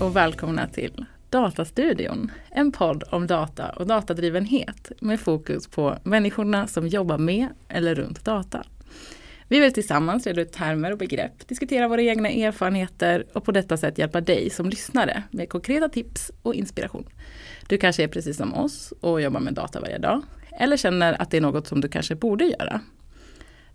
Hej och välkomna till Datastudion, en podd om data och datadrivenhet med fokus på människorna som jobbar med eller runt data. Vi vill tillsammans reda ut termer och begrepp, diskutera våra egna erfarenheter och på detta sätt hjälpa dig som lyssnare med konkreta tips och inspiration. Du kanske är precis som oss och jobbar med data varje dag eller känner att det är något som du kanske borde göra.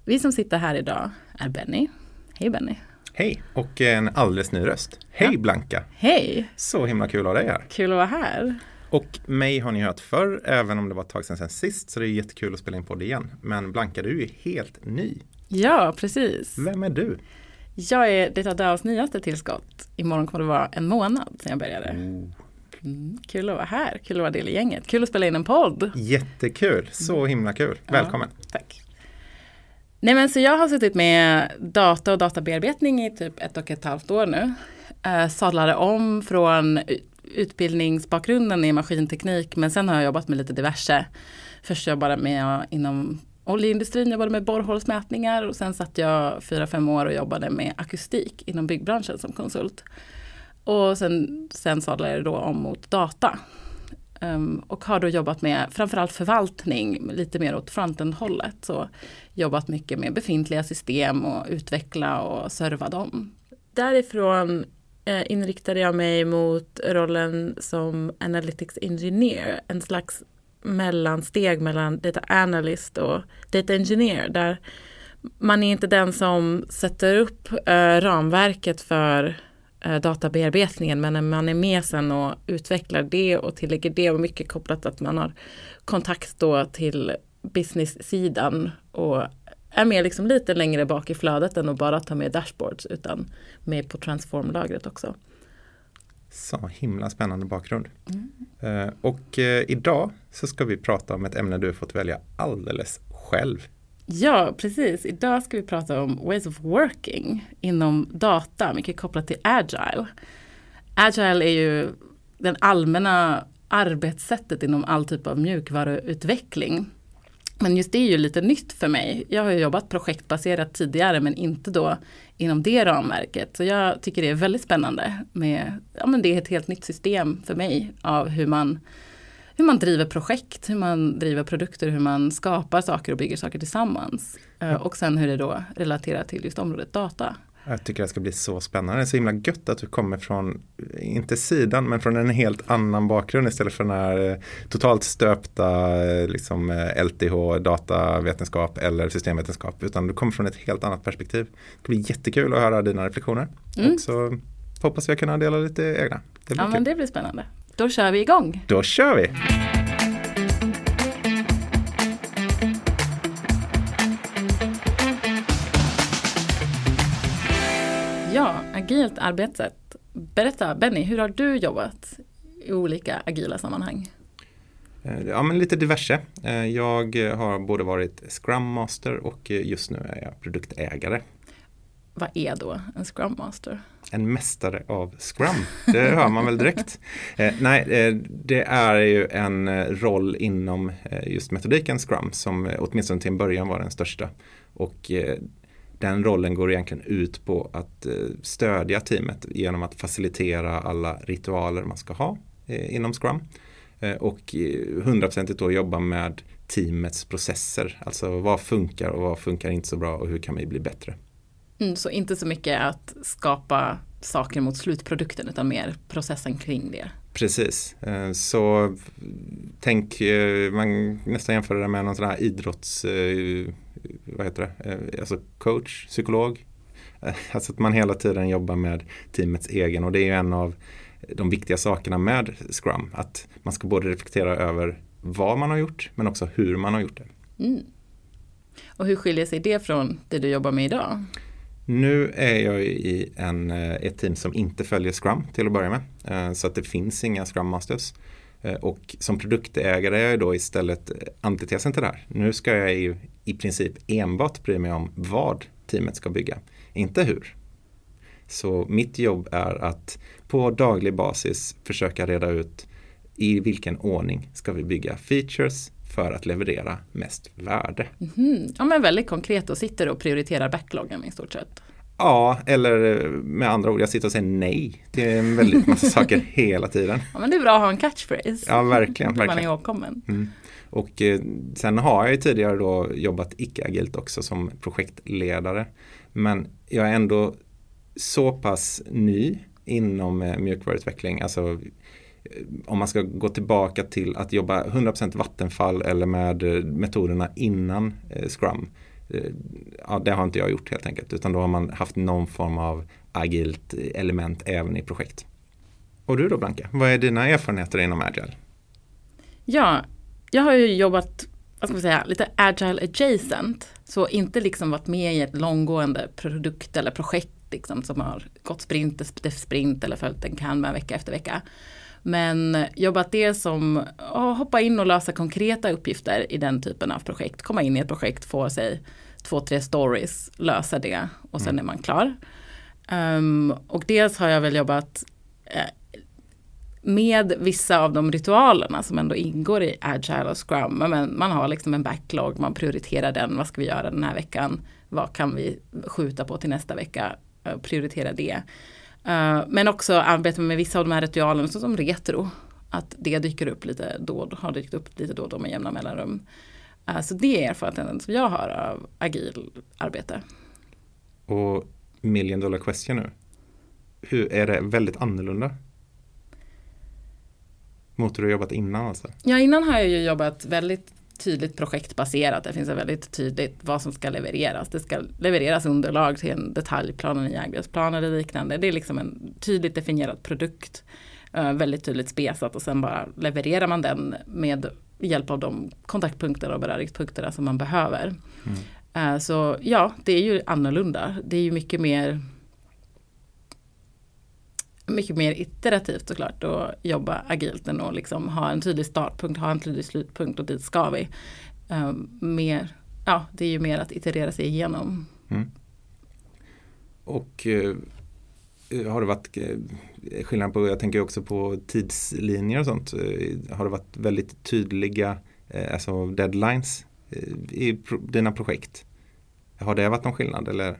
Vi som sitter här idag är Benny. Hej Benny! Hej och en alldeles ny röst. Hej ja. Blanka! Hej! Så himla kul att ha dig här. Kul att vara här. Och mig har ni hört förr, även om det var ett tag sedan, sedan sist, så det är jättekul att spela in podd igen. Men Blanka, du är helt ny. Ja, precis. Vem är du? Jag är Data DAOs nyaste tillskott. Imorgon kommer det vara en månad sedan jag började. Mm, kul att vara här, kul att vara del i gänget, kul att spela in en podd. Jättekul, så himla kul. Välkommen. Ja, tack. Nej men så jag har suttit med data och databearbetning i typ ett och ett halvt år nu. Eh, sadlade om från utbildningsbakgrunden i maskinteknik men sen har jag jobbat med lite diverse. Först jobbade jag med inom oljeindustrin, jobbade med borrhålsmätningar och sen satt jag fyra, fem år och jobbade med akustik inom byggbranschen som konsult. Och sen, sen sadlade jag då om mot data. Um, och har då jobbat med framförallt förvaltning, lite mer åt frontend-hållet. Så jobbat mycket med befintliga system och utveckla och serva dem. Därifrån eh, inriktade jag mig mot rollen som Analytics Engineer, en slags mellansteg mellan Data Analyst och Data Engineer. Där man är inte den som sätter upp eh, ramverket för databearbetningen men man är med sen och utvecklar det och tillägger det och mycket kopplat att man har kontakt då till business-sidan och är med liksom lite längre bak i flödet än att bara ta med dashboards utan med på transformlagret också. Så himla spännande bakgrund. Mm. Uh, och uh, idag så ska vi prata om ett ämne du fått välja alldeles själv. Ja, precis. Idag ska vi prata om ways of working inom data, mycket kopplat till agile. Agile är ju den allmänna arbetssättet inom all typ av mjukvaruutveckling. Men just det är ju lite nytt för mig. Jag har jobbat projektbaserat tidigare men inte då inom det ramverket. Så jag tycker det är väldigt spännande. Med, ja, men det är ett helt nytt system för mig av hur man, hur man driver projekt, hur man driver produkter, hur man skapar saker och bygger saker tillsammans. Ja. Och sen hur det då relaterar till just området data. Jag tycker det ska bli så spännande. Det är så himla gött att du kommer från, inte sidan, men från en helt annan bakgrund istället för den här eh, totalt stöpta eh, liksom, LTH, datavetenskap eller systemvetenskap. Utan du kommer från ett helt annat perspektiv. Det ska bli jättekul att höra dina reflektioner. Mm. Och så hoppas vi kunna dela lite egna. Det blir ja, kul. men det blir spännande. Då kör vi igång. Då kör vi. Ja, agilt arbetssätt. Berätta Benny, hur har du jobbat i olika agila sammanhang? Eh, ja, men lite diverse. Eh, jag har både varit Scrum Master och just nu är jag produktägare. Vad är då en Scrum Master? En mästare av Scrum, det hör man väl direkt. Eh, nej, det är ju en roll inom just metodiken Scrum som åtminstone till en början var den största. Och den rollen går egentligen ut på att eh, stödja teamet genom att facilitera alla ritualer man ska ha eh, inom Scrum. Eh, och hundraprocentigt då jobba med teamets processer. Alltså vad funkar och vad funkar inte så bra och hur kan vi bli bättre. Mm, så inte så mycket att skapa saker mot slutprodukten utan mer processen kring det. Precis, så tänk, man nästan jämför det med någon sån här idrotts vad heter det, eh, alltså coach, psykolog. Eh, alltså att man hela tiden jobbar med teamets egen och det är ju en av de viktiga sakerna med Scrum. Att man ska både reflektera över vad man har gjort men också hur man har gjort det. Mm. Och hur skiljer sig det från det du jobbar med idag? Nu är jag i en, eh, ett team som inte följer Scrum till att börja med. Eh, så att det finns inga Scrum Masters. Eh, och som produktägare är jag då istället antitesen till det här. Nu ska jag ju i princip enbart bry mig om vad teamet ska bygga, inte hur. Så mitt jobb är att på daglig basis försöka reda ut i vilken ordning ska vi bygga features för att leverera mest värde. Mm. Ja men väldigt konkret och sitter och prioriterar backloggen i stort sett. Ja, eller med andra ord, jag sitter och säger nej till en väldigt massa saker hela tiden. Ja, men det är bra att ha en catchphrase. Ja, verkligen. Man är verkligen. ihågkommen. Mm. Och eh, sen har jag ju tidigare då jobbat icke-agilt också som projektledare. Men jag är ändå så pass ny inom eh, mjukvaruutveckling, alltså Eh, om man ska gå tillbaka till att jobba 100% vattenfall eller med eh, metoderna innan eh, Scrum. Ja, det har inte jag gjort helt enkelt, utan då har man haft någon form av agilt element även i projekt. Och du då Blanka, vad är dina erfarenheter inom Agile? Ja, jag har ju jobbat, vad ska man säga, lite agile adjacent. Så inte liksom varit med i ett långgående produkt eller projekt liksom, som har gått sprint efter sprint eller följt en Kanban vecka efter vecka. Men jobbat det som att hoppa in och lösa konkreta uppgifter i den typen av projekt. Komma in i ett projekt, få sig två, tre stories, lösa det och sen är man klar. Um, och dels har jag väl jobbat eh, med vissa av de ritualerna som ändå ingår i agile och scrum. Men man har liksom en backlog, man prioriterar den, vad ska vi göra den här veckan? Vad kan vi skjuta på till nästa vecka? Uh, prioritera det. Uh, men också arbeta med vissa av de här ritualerna som retro. Att det dyker upp lite då, har dykt upp lite då och då med jämna mellanrum. Uh, så det är erfarenheten som jag har av agil arbete. Och million dollar question nu. Hur är det väldigt annorlunda? Mot hur du jobbat innan alltså? Ja, innan har jag ju jobbat väldigt tydligt projektbaserat. Det finns väldigt tydligt vad som ska levereras. Det ska levereras underlag till en detaljplan, en iagruppsplan eller liknande. Det är liksom en tydligt definierad produkt. Uh, väldigt tydligt spesat och sen bara levererar man den med hjälp av de kontaktpunkter och beröringspunkterna som man behöver. Mm. Uh, så ja, det är ju annorlunda. Det är ju mycket mer mycket mer iterativt såklart att jobba agilt än att liksom ha en tydlig startpunkt, ha en tydlig slutpunkt och dit ska vi. Um, mer, ja, det är ju mer att iterera sig igenom. Mm. Och eh, har det varit eh, skillnad på, jag tänker också på tidslinjer och sånt, eh, har det varit väldigt tydliga eh, alltså deadlines eh, i pro dina projekt? Har det varit någon skillnad eller?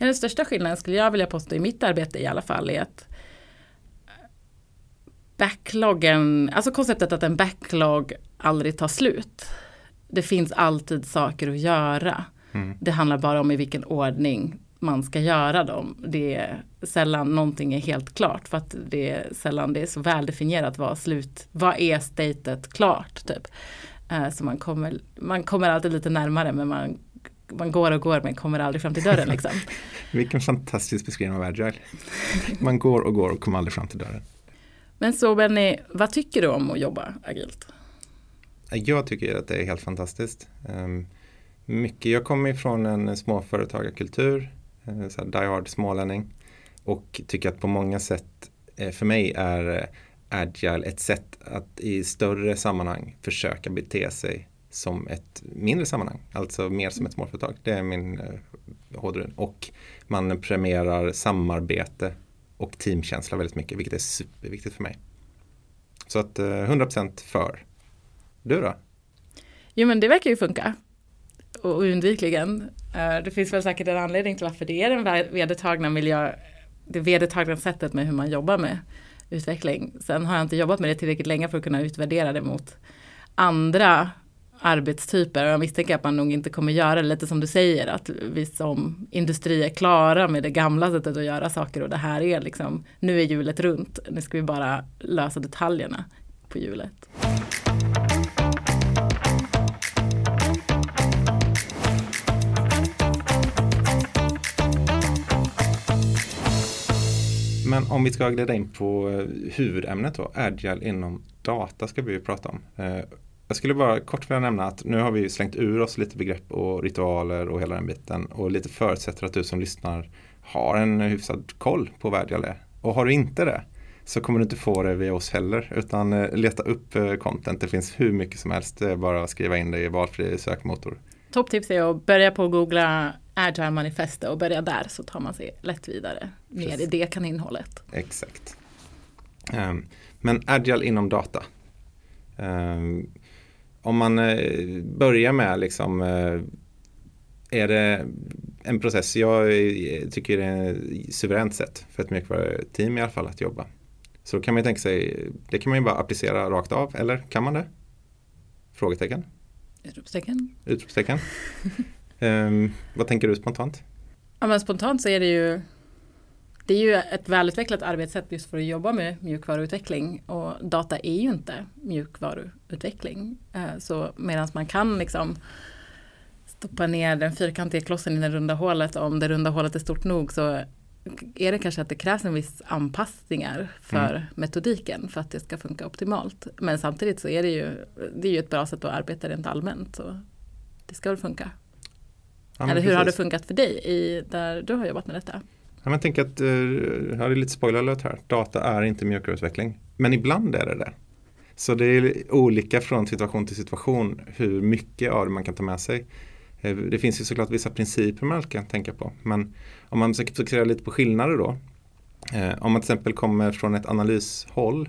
Ja, den största skillnaden skulle jag vilja påstå i mitt arbete i alla fall är att backloggen, alltså konceptet att en backlog aldrig tar slut. Det finns alltid saker att göra. Mm. Det handlar bara om i vilken ordning man ska göra dem. Det är sällan någonting är helt klart för att det är sällan det är så väl definierat vad slut, vad är statet klart typ. Uh, så man kommer, man kommer alltid lite närmare men man man går och går men kommer aldrig fram till dörren. Liksom. Vilken fantastisk beskrivning av agile. Man går och går och kommer aldrig fram till dörren. Men så Benny, vad tycker du om att jobba agilt? Jag tycker att det är helt fantastiskt. Mycket, jag kommer ifrån en småföretagarkultur, eh, så die hard smålänning och tycker att på många sätt eh, för mig är eh, agile ett sätt att i större sammanhang försöka bete sig som ett mindre sammanhang, alltså mer som ett småföretag. Det är min eh, hårdrun. Och man premierar samarbete och teamkänsla väldigt mycket, vilket är superviktigt för mig. Så att eh, 100% för. Du då? Jo men det verkar ju funka. Och oundvikligen. Eh, det finns väl säkert en anledning till varför det är den vedertagna miljö, det vedertagna sättet med hur man jobbar med utveckling. Sen har jag inte jobbat med det tillräckligt länge för att kunna utvärdera det mot andra arbetstyper. Och jag misstänker att man nog inte kommer göra det lite som du säger att vi som industri är klara med det gamla sättet att göra saker och det här är liksom, nu är hjulet runt, nu ska vi bara lösa detaljerna på hjulet. Men om vi ska glida in på eh, huvudämnet då, Agile inom data ska vi ju prata om. Eh, jag skulle bara kort vilja nämna att nu har vi slängt ur oss lite begrepp och ritualer och hela den biten och lite förutsätter att du som lyssnar har en hyfsad koll på vad är. Och har du inte det så kommer du inte få det via oss heller utan eh, leta upp eh, content. Det finns hur mycket som helst, det är bara att skriva in det i valfri sökmotor. Topptips är att börja på att googla Agile Manifesto och börja där så tar man sig lätt vidare ner i det kaninnhålet. Exakt. Um, men Agile inom data. Um, om man eh, börjar med liksom, eh, är det en process jag tycker det är ett suveränt sätt för ett mjukvaruteam i alla fall att jobba. Så då kan man ju tänka sig, det kan man ju bara applicera rakt av, eller kan man det? Frågetecken? Utropstecken. Utropstecken. um, vad tänker du spontant? Ja, men spontant så är det ju det är ju ett välutvecklat arbetssätt just för att jobba med mjukvaruutveckling och data är ju inte mjukvaruutveckling. Eh, så medan man kan liksom stoppa ner den fyrkantiga klossen i det runda hålet om det runda hålet är stort nog så är det kanske att det krävs en viss anpassningar för mm. metodiken för att det ska funka optimalt. Men samtidigt så är det ju, det är ju ett bra sätt att arbeta rent allmänt. Så det ska väl funka. Ja, Eller hur precis. har det funkat för dig i, där du har jobbat med detta? Ja, men tänk att, eh, jag här är lite spoiler här, data är inte mjukvaruutveckling. Men ibland är det det. Så det är olika från situation till situation hur mycket av det man kan ta med sig. Eh, det finns ju såklart vissa principer man kan tänka på. Men om man försöker fokusera lite på skillnader då. Eh, om man till exempel kommer från ett analyshåll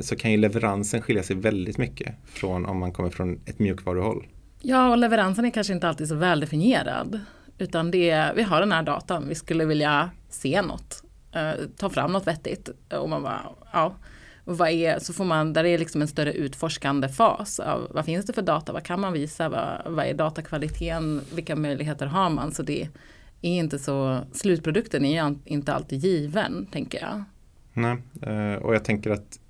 så kan ju leveransen skilja sig väldigt mycket från om man kommer från ett mjukvaruhåll. Ja, och leveransen är kanske inte alltid så väldefinierad. Utan det, vi har den här datan, vi skulle vilja se något, eh, ta fram något vettigt. Och man bara, ja, vad är, så får man, där är liksom en större utforskande fas av vad finns det för data, vad kan man visa, vad, vad är datakvaliteten, vilka möjligheter har man. Så det är inte så, slutprodukten är ju inte alltid given, tänker jag. Nej, eh, och jag tänker att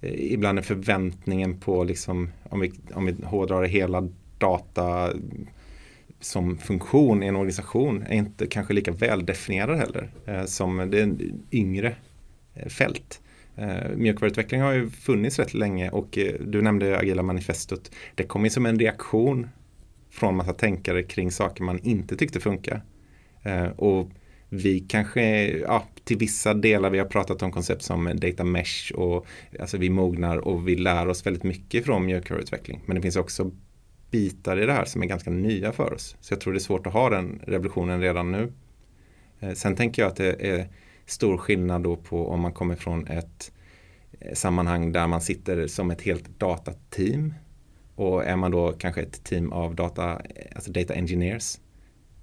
eh, ibland är förväntningen på, liksom, om, vi, om vi hårdrar hela data som funktion i en organisation är inte kanske lika väldefinierad heller eh, som det yngre eh, fält. Eh, mjukvaruutveckling har ju funnits rätt länge och eh, du nämnde Agila manifestet. Det kom ju som en reaktion från massa tänkare kring saker man inte tyckte funka. Eh, och vi kanske, ja, till vissa delar, vi har pratat om koncept som data mesh och alltså vi mognar och vi lär oss väldigt mycket från mjukvaruutveckling. Men det finns också bitar i det här som är ganska nya för oss. Så jag tror det är svårt att ha den revolutionen redan nu. Eh, sen tänker jag att det är stor skillnad då på om man kommer från ett eh, sammanhang där man sitter som ett helt datateam och är man då kanske ett team av data, eh, alltså data engineers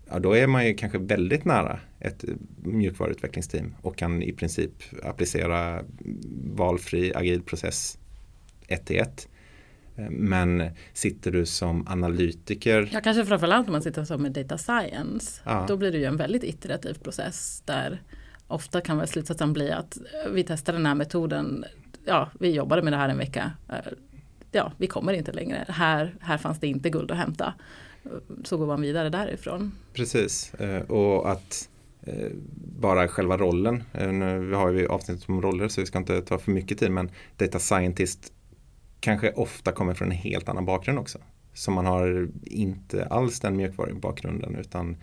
ja, då är man ju kanske väldigt nära ett mjukvaruutvecklingsteam och kan i princip applicera valfri agil process ett till ett. Men sitter du som analytiker. Ja, kanske framförallt om man sitter som med data science. Ja. Då blir det ju en väldigt iterativ process där ofta kan väl slutsatsen bli att vi testar den här metoden. Ja, vi jobbade med det här en vecka. Ja, vi kommer inte längre. Här, här fanns det inte guld att hämta. Så går man vidare därifrån. Precis, eh, och att eh, bara själva rollen. Eh, nu har vi avsnitt om roller så vi ska inte ta för mycket tid men data scientist kanske ofta kommer från en helt annan bakgrund också. Så man har inte alls den mjukvarubakgrunden utan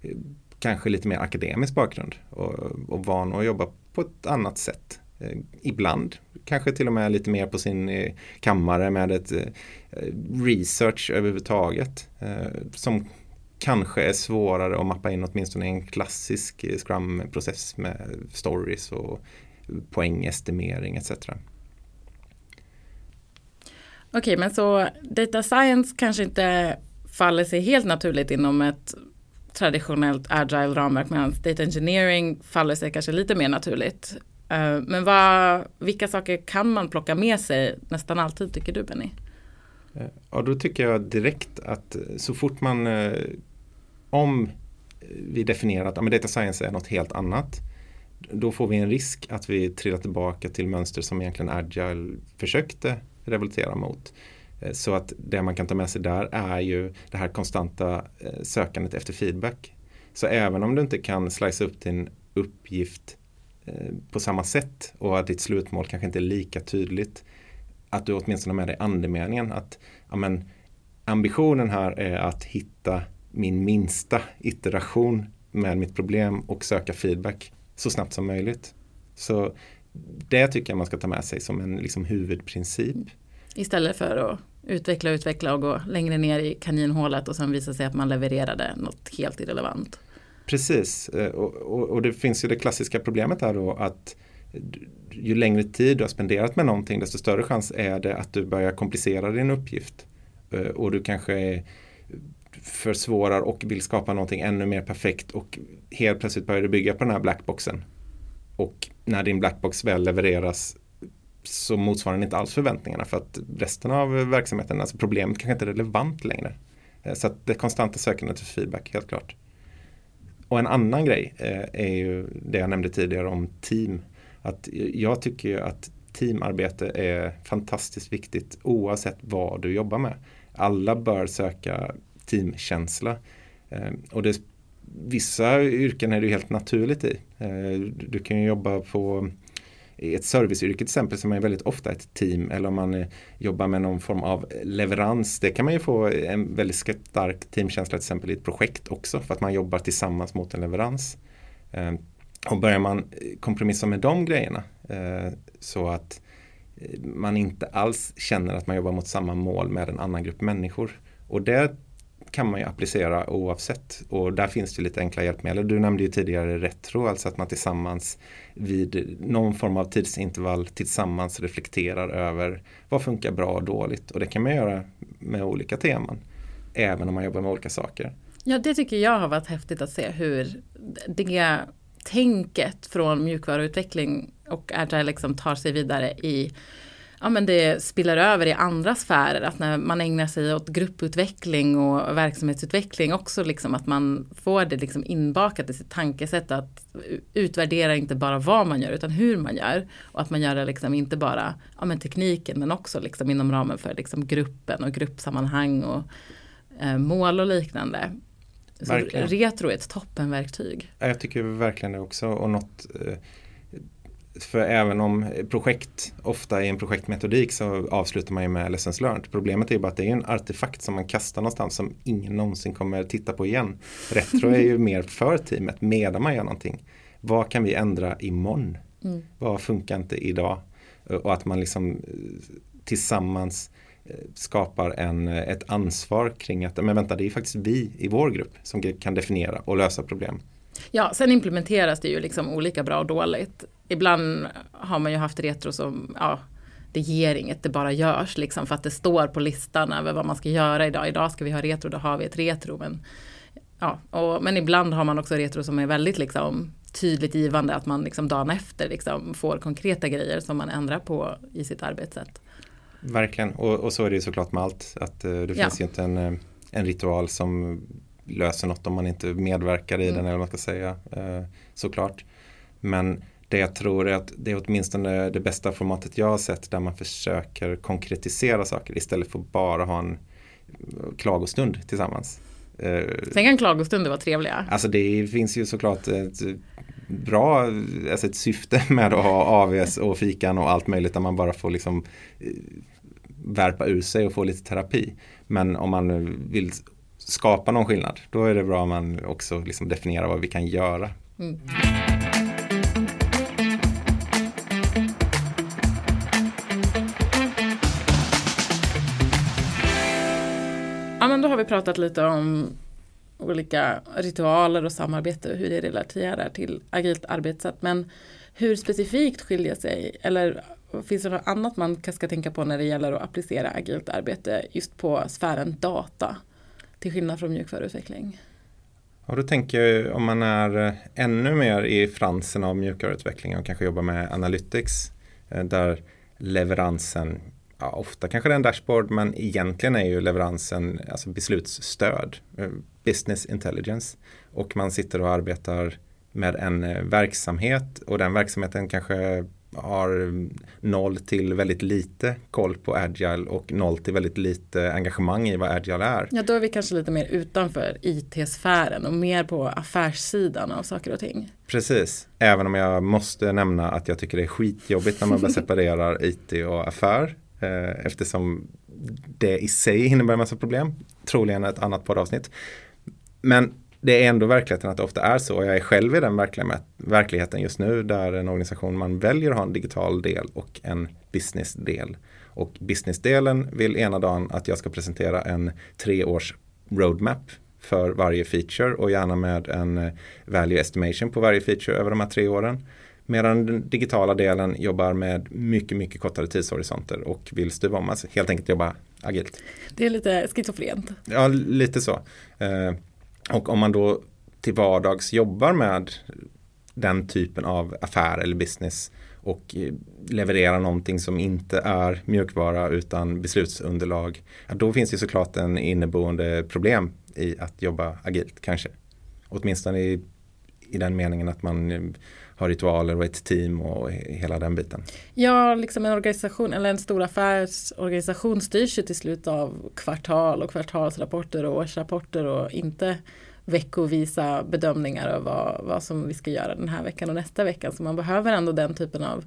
eh, kanske lite mer akademisk bakgrund och, och van att jobba på ett annat sätt. Eh, ibland kanske till och med lite mer på sin eh, kammare med ett research överhuvudtaget som kanske är svårare att mappa in åtminstone i en klassisk Scrum-process med stories och poängestimering etc. Okej, men så data science kanske inte faller sig helt naturligt inom ett traditionellt agile ramverk medan data engineering faller sig kanske lite mer naturligt. Eh, men vad, vilka saker kan man plocka med sig nästan alltid tycker du Benny? Eh, ja, då tycker jag direkt att eh, så fort man om vi definierar att ja, data science är något helt annat då får vi en risk att vi trillar tillbaka till mönster som egentligen agile försökte revoltera mot. Eh, så att det man kan ta med sig där är ju det här konstanta eh, sökandet efter feedback. Så även om du inte kan slice upp din uppgift eh, på samma sätt och att ditt slutmål kanske inte är lika tydligt. Att du åtminstone har med dig andemeningen att amen, ambitionen här är att hitta min minsta iteration med mitt problem och söka feedback så snabbt som möjligt. Så det tycker jag man ska ta med sig som en liksom, huvudprincip. Istället för att utveckla och utveckla och gå längre ner i kaninhålet och sen visa sig att man levererade något helt irrelevant. Precis, eh, och, och, och det finns ju det klassiska problemet här då att ju längre tid du har spenderat med någonting desto större chans är det att du börjar komplicera din uppgift. Eh, och du kanske försvårar och vill skapa någonting ännu mer perfekt och helt plötsligt börjar du bygga på den här blackboxen. Och när din blackbox väl levereras så motsvarar den inte alls förväntningarna för att resten av verksamheten, alltså problemet kanske inte är relevant längre. Eh, så att det konstanta sökandet för feedback, helt klart. Och en annan grej eh, är ju det jag nämnde tidigare om team. Att jag tycker ju att teamarbete är fantastiskt viktigt oavsett vad du jobbar med. Alla bör söka teamkänsla. Eh, och det, vissa yrken är det helt naturligt i. Eh, du kan ju jobba på i ett serviceyrke till exempel som är väldigt ofta ett team eller om man eh, jobbar med någon form av leverans. Det kan man ju få en väldigt stark teamkänsla till exempel i ett projekt också för att man jobbar tillsammans mot en leverans. Ehm, och börjar man eh, kompromissa med de grejerna så att man inte alls känner att man jobbar mot samma mål med en annan grupp människor. Och det kan man ju applicera oavsett och där finns det lite enkla hjälpmedel. Du nämnde ju tidigare retro, alltså att man tillsammans vid någon form av tidsintervall tillsammans reflekterar över vad funkar bra och dåligt och det kan man göra med olika teman. Även om man jobbar med olika saker. Ja, det tycker jag har varit häftigt att se hur det tänket från mjukvaruutveckling och agile liksom tar sig vidare i ja, men det spiller över i andra sfärer. Att när man ägnar sig åt grupputveckling och verksamhetsutveckling också liksom att man får det liksom inbakat i sitt tankesätt att utvärdera inte bara vad man gör utan hur man gör. Och att man gör det liksom inte bara ja, men tekniken men också liksom inom ramen för liksom gruppen och gruppsammanhang och eh, mål och liknande. Så retro är ett toppenverktyg. Jag tycker verkligen det också. Och något, eh, för även om projekt, ofta i en projektmetodik så avslutar man ju med lessons learned. Problemet är ju bara att det är en artefakt som man kastar någonstans som ingen någonsin kommer titta på igen. Retro är ju mer för teamet medan man gör någonting. Vad kan vi ändra imorgon? Mm. Vad funkar inte idag? Och att man liksom eh, tillsammans eh, skapar en, eh, ett ansvar kring att men vänta det är faktiskt vi i vår grupp som kan definiera och lösa problem. Ja, sen implementeras det ju liksom olika bra och dåligt ibland har man ju haft retro som, ja, det ger inget, det bara görs liksom för att det står på listan över vad man ska göra idag. Idag ska vi ha retro, då har vi ett retro. Men, ja, och, men ibland har man också retro som är väldigt liksom, tydligt givande att man liksom dagen efter liksom, får konkreta grejer som man ändrar på i sitt arbetssätt. Verkligen, och, och så är det ju såklart med allt. Att uh, det ja. finns ju inte en, eh, en ritual som löser något om man inte medverkar i mm. den eller vad man ska säga. Uh, såklart. Men det jag tror är att det är åtminstone det bästa formatet jag har sett där man försöker konkretisera saker istället för att bara ha en klagostund tillsammans. Eh, Sen kan klagostunder vara trevliga. Alltså det finns ju såklart ett bra, alltså ett syfte med att ha AVS och fikan och allt möjligt där man bara får liksom eh, värpa ur sig och få lite terapi. Men om man vill skapa någon skillnad då är det bra om man också liksom definierar vad vi kan göra. Mm. Har vi pratat lite om olika ritualer och samarbete och hur det relaterar till agilt arbetssätt. Men hur specifikt skiljer sig eller finns det något annat man ska tänka på när det gäller att applicera agilt arbete just på sfären data till skillnad från mjukvaruutveckling? Och då tänker jag om man är eh, ännu mer i fransen av mjukvaruutveckling och kanske jobbar med analytics eh, där leveransen ja, ofta kanske det är en dashboard men egentligen är ju leveransen alltså beslutsstöd, eh, business intelligence. Och man sitter och arbetar med en eh, verksamhet och den verksamheten kanske har noll till väldigt lite koll på agile och noll till väldigt lite engagemang i vad agile är. Ja, då är vi kanske lite mer utanför IT-sfären och mer på affärssidan av saker och ting. Precis, även om jag måste nämna att jag tycker det är skitjobbigt när man separerar IT och affär. Eh, eftersom det i sig innebär en massa problem. Troligen ett annat poddavsnitt. Men det är ändå verkligheten att det ofta är så. Jag är själv i den verkligheten just nu där en organisation man väljer att ha en digital del och en businessdel. Och businessdelen vill ena dagen att jag ska presentera en treårs roadmap för varje feature och gärna med en eh, value estimation på varje feature över de här tre åren. Medan den digitala delen jobbar med mycket, mycket kortare tidshorisonter och vill stuva om. Alltså helt enkelt jobba agilt. Det är lite schizofrent. Ja, lite så. Eh, och om man då till vardags jobbar med den typen av affär eller business och levererar någonting som inte är mjukvara utan beslutsunderlag. Då finns det såklart en inneboende problem i att jobba agilt kanske. Åtminstone i, i den meningen att man har ritualer och ett team och hela den biten. Ja, liksom en organisation eller en stor affärsorganisation styrs ju till slut av kvartal och kvartalsrapporter och årsrapporter och inte veckovisa bedömningar av vad, vad som vi ska göra den här veckan och nästa vecka. Så man behöver ändå den typen av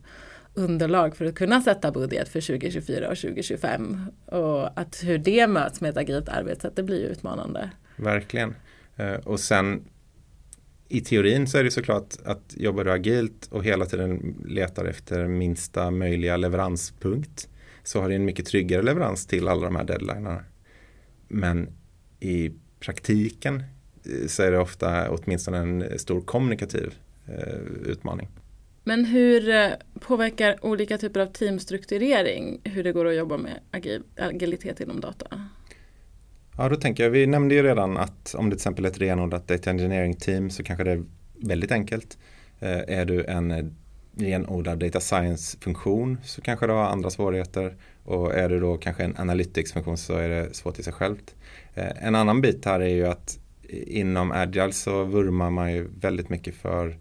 underlag för att kunna sätta budget för 2024 och 2025. Och att hur det möts med ett agilt arbetssätt, det blir ju utmanande. Verkligen. Eh, och sen i teorin så är det såklart att jobbar du agilt och hela tiden letar efter minsta möjliga leveranspunkt så har du en mycket tryggare leverans till alla de här deadlinerna. Men i praktiken eh, så är det ofta åtminstone en stor kommunikativ eh, utmaning. Men hur eh, påverkar olika typer av teamstrukturering hur det går att jobba med agilitet inom data? Ja, då tänker jag, vi nämnde ju redan att om det till exempel är ett renodlat data engineering team så kanske det är väldigt enkelt. Eh, är du en eh, renodlad data science-funktion så kanske du har andra svårigheter. Och är du då kanske en analytics-funktion så är det svårt i sig självt. Eh, en annan bit här är ju att inom Agile så vurmar man ju väldigt mycket för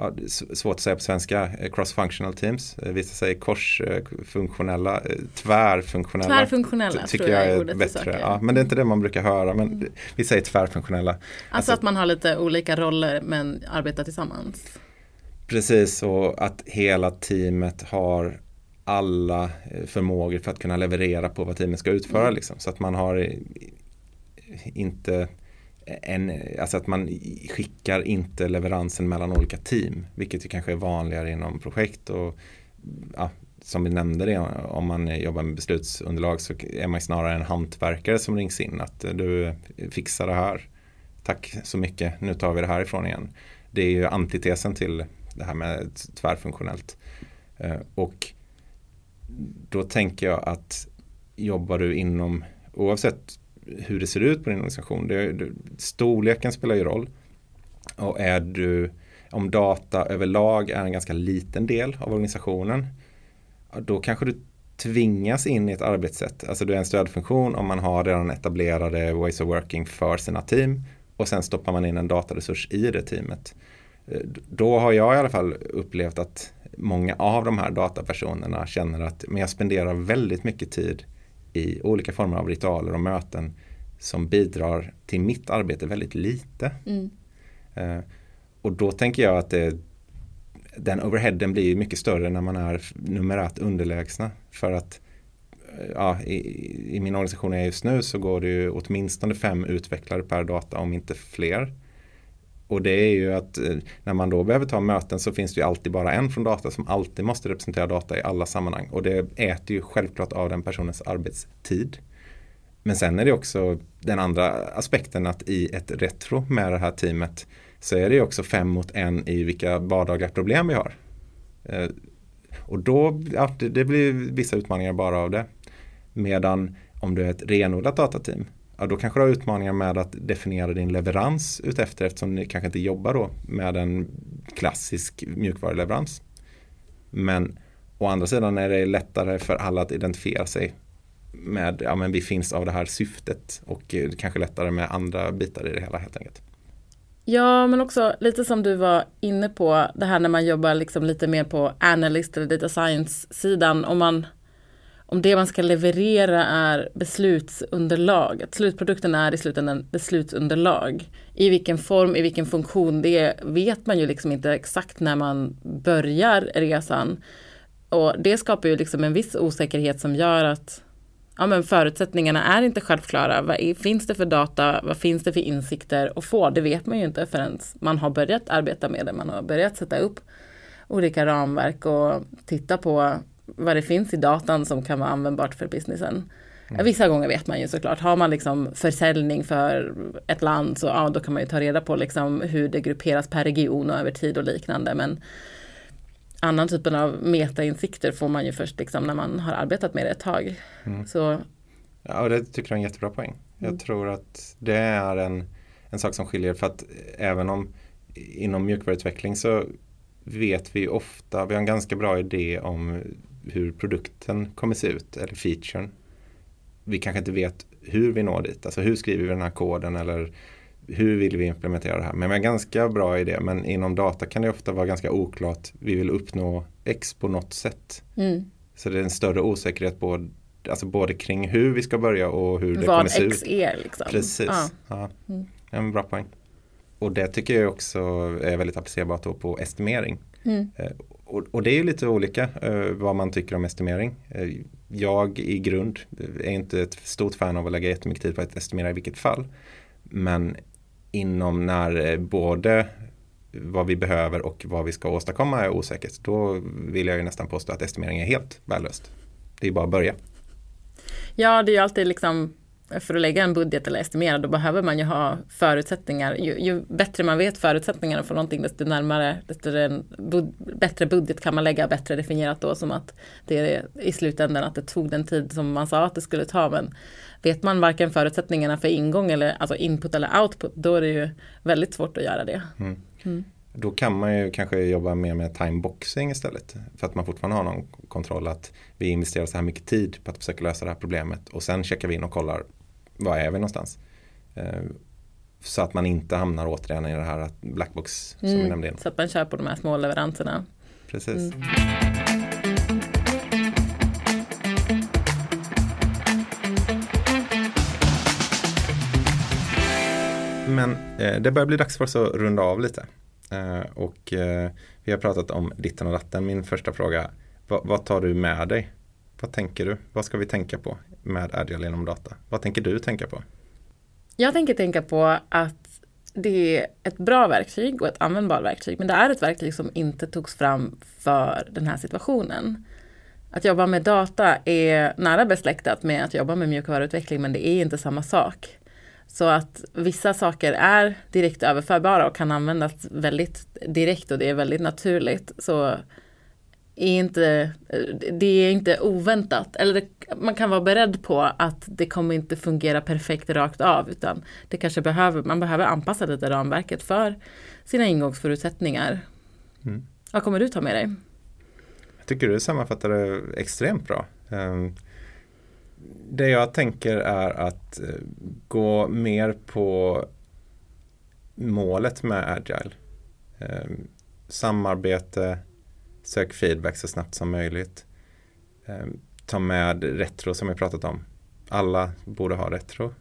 ja, svårt att säga på svenska, eh, cross-functional teams. Eh, vissa säger korsfunktionella, eh, tvärfunktionella. Tvärfunktionella tycker jag är, är bättre. Ja, men det är inte det man brukar höra, men mm. vi säger tvärfunktionella. Alltså, alltså att man har lite olika roller men arbetar tillsammans. Precis, och att hela teamet har alla förmågor för att kunna leverera på vad teamet ska utföra. Mm. Liksom. Så att man har inte en, alltså att man skickar inte leveransen mellan olika team, vilket ju kanske är vanligare inom projekt och ja, som vi nämnde det, om man jobbar med beslutsunderlag så är man snarare en hantverkare som rings in att du fixar det här. Tack så mycket, nu tar vi det här ifrån igen. Det är ju antitesen till det här med tvärfunktionellt. Eh, och då tänker jag att jobbar du inom, oavsett hur det ser ut på din organisation. Det, det, storleken spelar ju roll. Och är du, om data överlag är en ganska liten del av organisationen, då kanske du tvingas in i ett arbetssätt. Alltså du är en stödfunktion om man har redan etablerade ways of working för sina team och sen stoppar man in en dataresurs i det teamet. Eh, då har jag i alla fall upplevt att många av de här datapersonerna känner att men jag spenderar väldigt mycket tid i olika former av ritualer och möten som bidrar till mitt arbete väldigt lite. Mm. Eh, och då tänker jag att det, den overheaden blir mycket större när man är numerärt underlägsna. För att eh, ja, i, i, min organisation jag är just nu så går det ju åtminstone fem utvecklare per data om inte fler. Och det är ju att eh, när man då behöver ta möten så finns det ju alltid bara en från data som alltid måste representera data i alla sammanhang. Och det äter ju självklart av den personens arbetstid. Men sen är det också den andra aspekten att i ett retro med det här teamet så är det ju också fem mot en i vilka vardagliga problem vi har. Eh, och då, ja, det, det, blir vissa utmaningar bara av det. Medan om du är ett renodlat datateam ja, då kanske du har utmaningar med att definiera din leverans utefter eftersom ni kanske inte jobbar då med en klassisk mjukvaruleverans. Men å andra sidan är det lättare för alla att identifiera sig med, ja men vi finns av det här syftet och eh, kanske lättare med andra bitar i det hela helt enkelt. Ja, men också lite som du var inne på, det här när man jobbar liksom lite mer på analyst eller data science-sidan. Om man om det man ska leverera är beslutsunderlag, att slutprodukten är i slutändan beslutsunderlag. I vilken form, i vilken funktion, det vet man ju liksom inte exakt när man börjar resan. Och det skapar ju liksom en viss osäkerhet som gör att ja, men förutsättningarna är inte självklara. Vad är, finns det för data? Vad finns det för insikter att få? Det vet man ju inte förrän man har börjat arbeta med det. Man har börjat sätta upp olika ramverk och titta på vad det finns i datan som kan vara användbart för businessen. Mm. Vissa gånger vet man ju såklart, har man liksom försäljning för ett land så ja, då kan man ju ta reda på liksom hur det grupperas per region och över tid och liknande. Men annan typen av metainsikter får man ju först liksom när man har arbetat med det ett tag. Mm. Så Ja, det tycker jag är en jättebra poäng. Mm. Jag tror att det är en, en sak som skiljer för att även om inom mjukvaruutveckling så vet vi ofta, vi har en ganska bra idé om hur produkten kommer se ut eller featuren. Vi kanske inte vet hur vi når dit, alltså hur skriver vi den här koden eller hur vill vi implementera det här? Men vi har ganska bra idé, men inom data kan det ofta vara ganska oklart. Vi vill uppnå X på något sätt. Mm. Så det är en större osäkerhet både, alltså både kring hur vi ska börja och hur det Vad kommer se X ut. är liksom. Precis, ja. ja. Mm. En bra poäng. Och det tycker jag också är väldigt applicerbart på estimering. Mm. Och, och, det är lite olika eh, vad man tycker om estimering. Eh, jag i grund eh, är inte ett stort fan av att lägga jättemycket tid på att estimera i vilket fall. Men inom när eh, både vad vi behöver och vad vi ska åstadkomma är osäkert. Då vill jag ju nästan påstå att estimering är helt värdelöst. Det är bara att börja. Ja, det är ju alltid liksom för att lägga en budget eller estimera, då behöver man ju ha förutsättningar. Ju, ju bättre man vet förutsättningarna för någonting, desto närmare, desto en bud, bättre budget kan man lägga, bättre definierat då som att det är i slutändan att det tog den tid som man sa att det skulle ta. Men vet man varken förutsättningarna för ingång eller alltså input eller output, då är det ju väldigt svårt att göra det. Mm. Mm. Då kan man ju kanske jobba mer med timeboxing istället. För att man fortfarande har någon kontroll att vi investerar så här mycket tid på att försöka lösa det här problemet och sen checkar vi in och kollar var är vi någonstans? Eh, så att man inte hamnar återigen i det här blackbox som mm, vi nämnde. Så att man kör på de här små leveranserna. Precis. Mm. Men eh, det börjar bli dags för oss att runda av lite. Eh, och eh, vi har pratat om ditten och datten. Min första fråga, vad, vad tar du med dig? Vad tänker du? Vad ska vi tänka på med Agile inom data? Vad tänker du tänka på? Jag tänker tänka på att det är ett bra verktyg och ett användbart verktyg. Men det är ett verktyg som inte togs fram för den här situationen. Att jobba med data är nära besläktat med att jobba med mjukvaruutveckling men det är inte samma sak. Så att vissa saker är direkt överförbara och kan användas väldigt direkt och det är väldigt naturligt. Så är inte, det är inte oväntat. Eller det, man kan vara beredd på att det kommer inte fungera perfekt rakt av. Utan det kanske behöver, man behöver anpassa lite ramverket för sina ingångsförutsättningar. Mm. Vad kommer du ta med dig? Jag tycker du sammanfattar det extremt bra. Ehm, det jag tänker är att eh, gå mer på målet med Agile. Ehm, samarbete, Sök feedback så snabbt som möjligt. Eh, ta med retro som vi pratat om. Alla borde ha retro.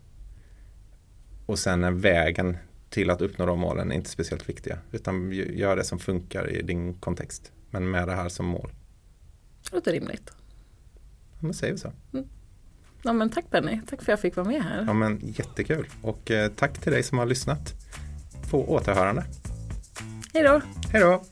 Och sen är vägen till att uppnå de målen inte speciellt viktiga. Utan gör det som funkar i din kontext. Men med det här som mål. Det låter rimligt. Ja, men säger vi så. Mm. Ja, men tack Benny, tack för att jag fick vara med här. Ja, men jättekul. Och eh, tack till dig som har lyssnat. På återhörande. Hej då. Hej då.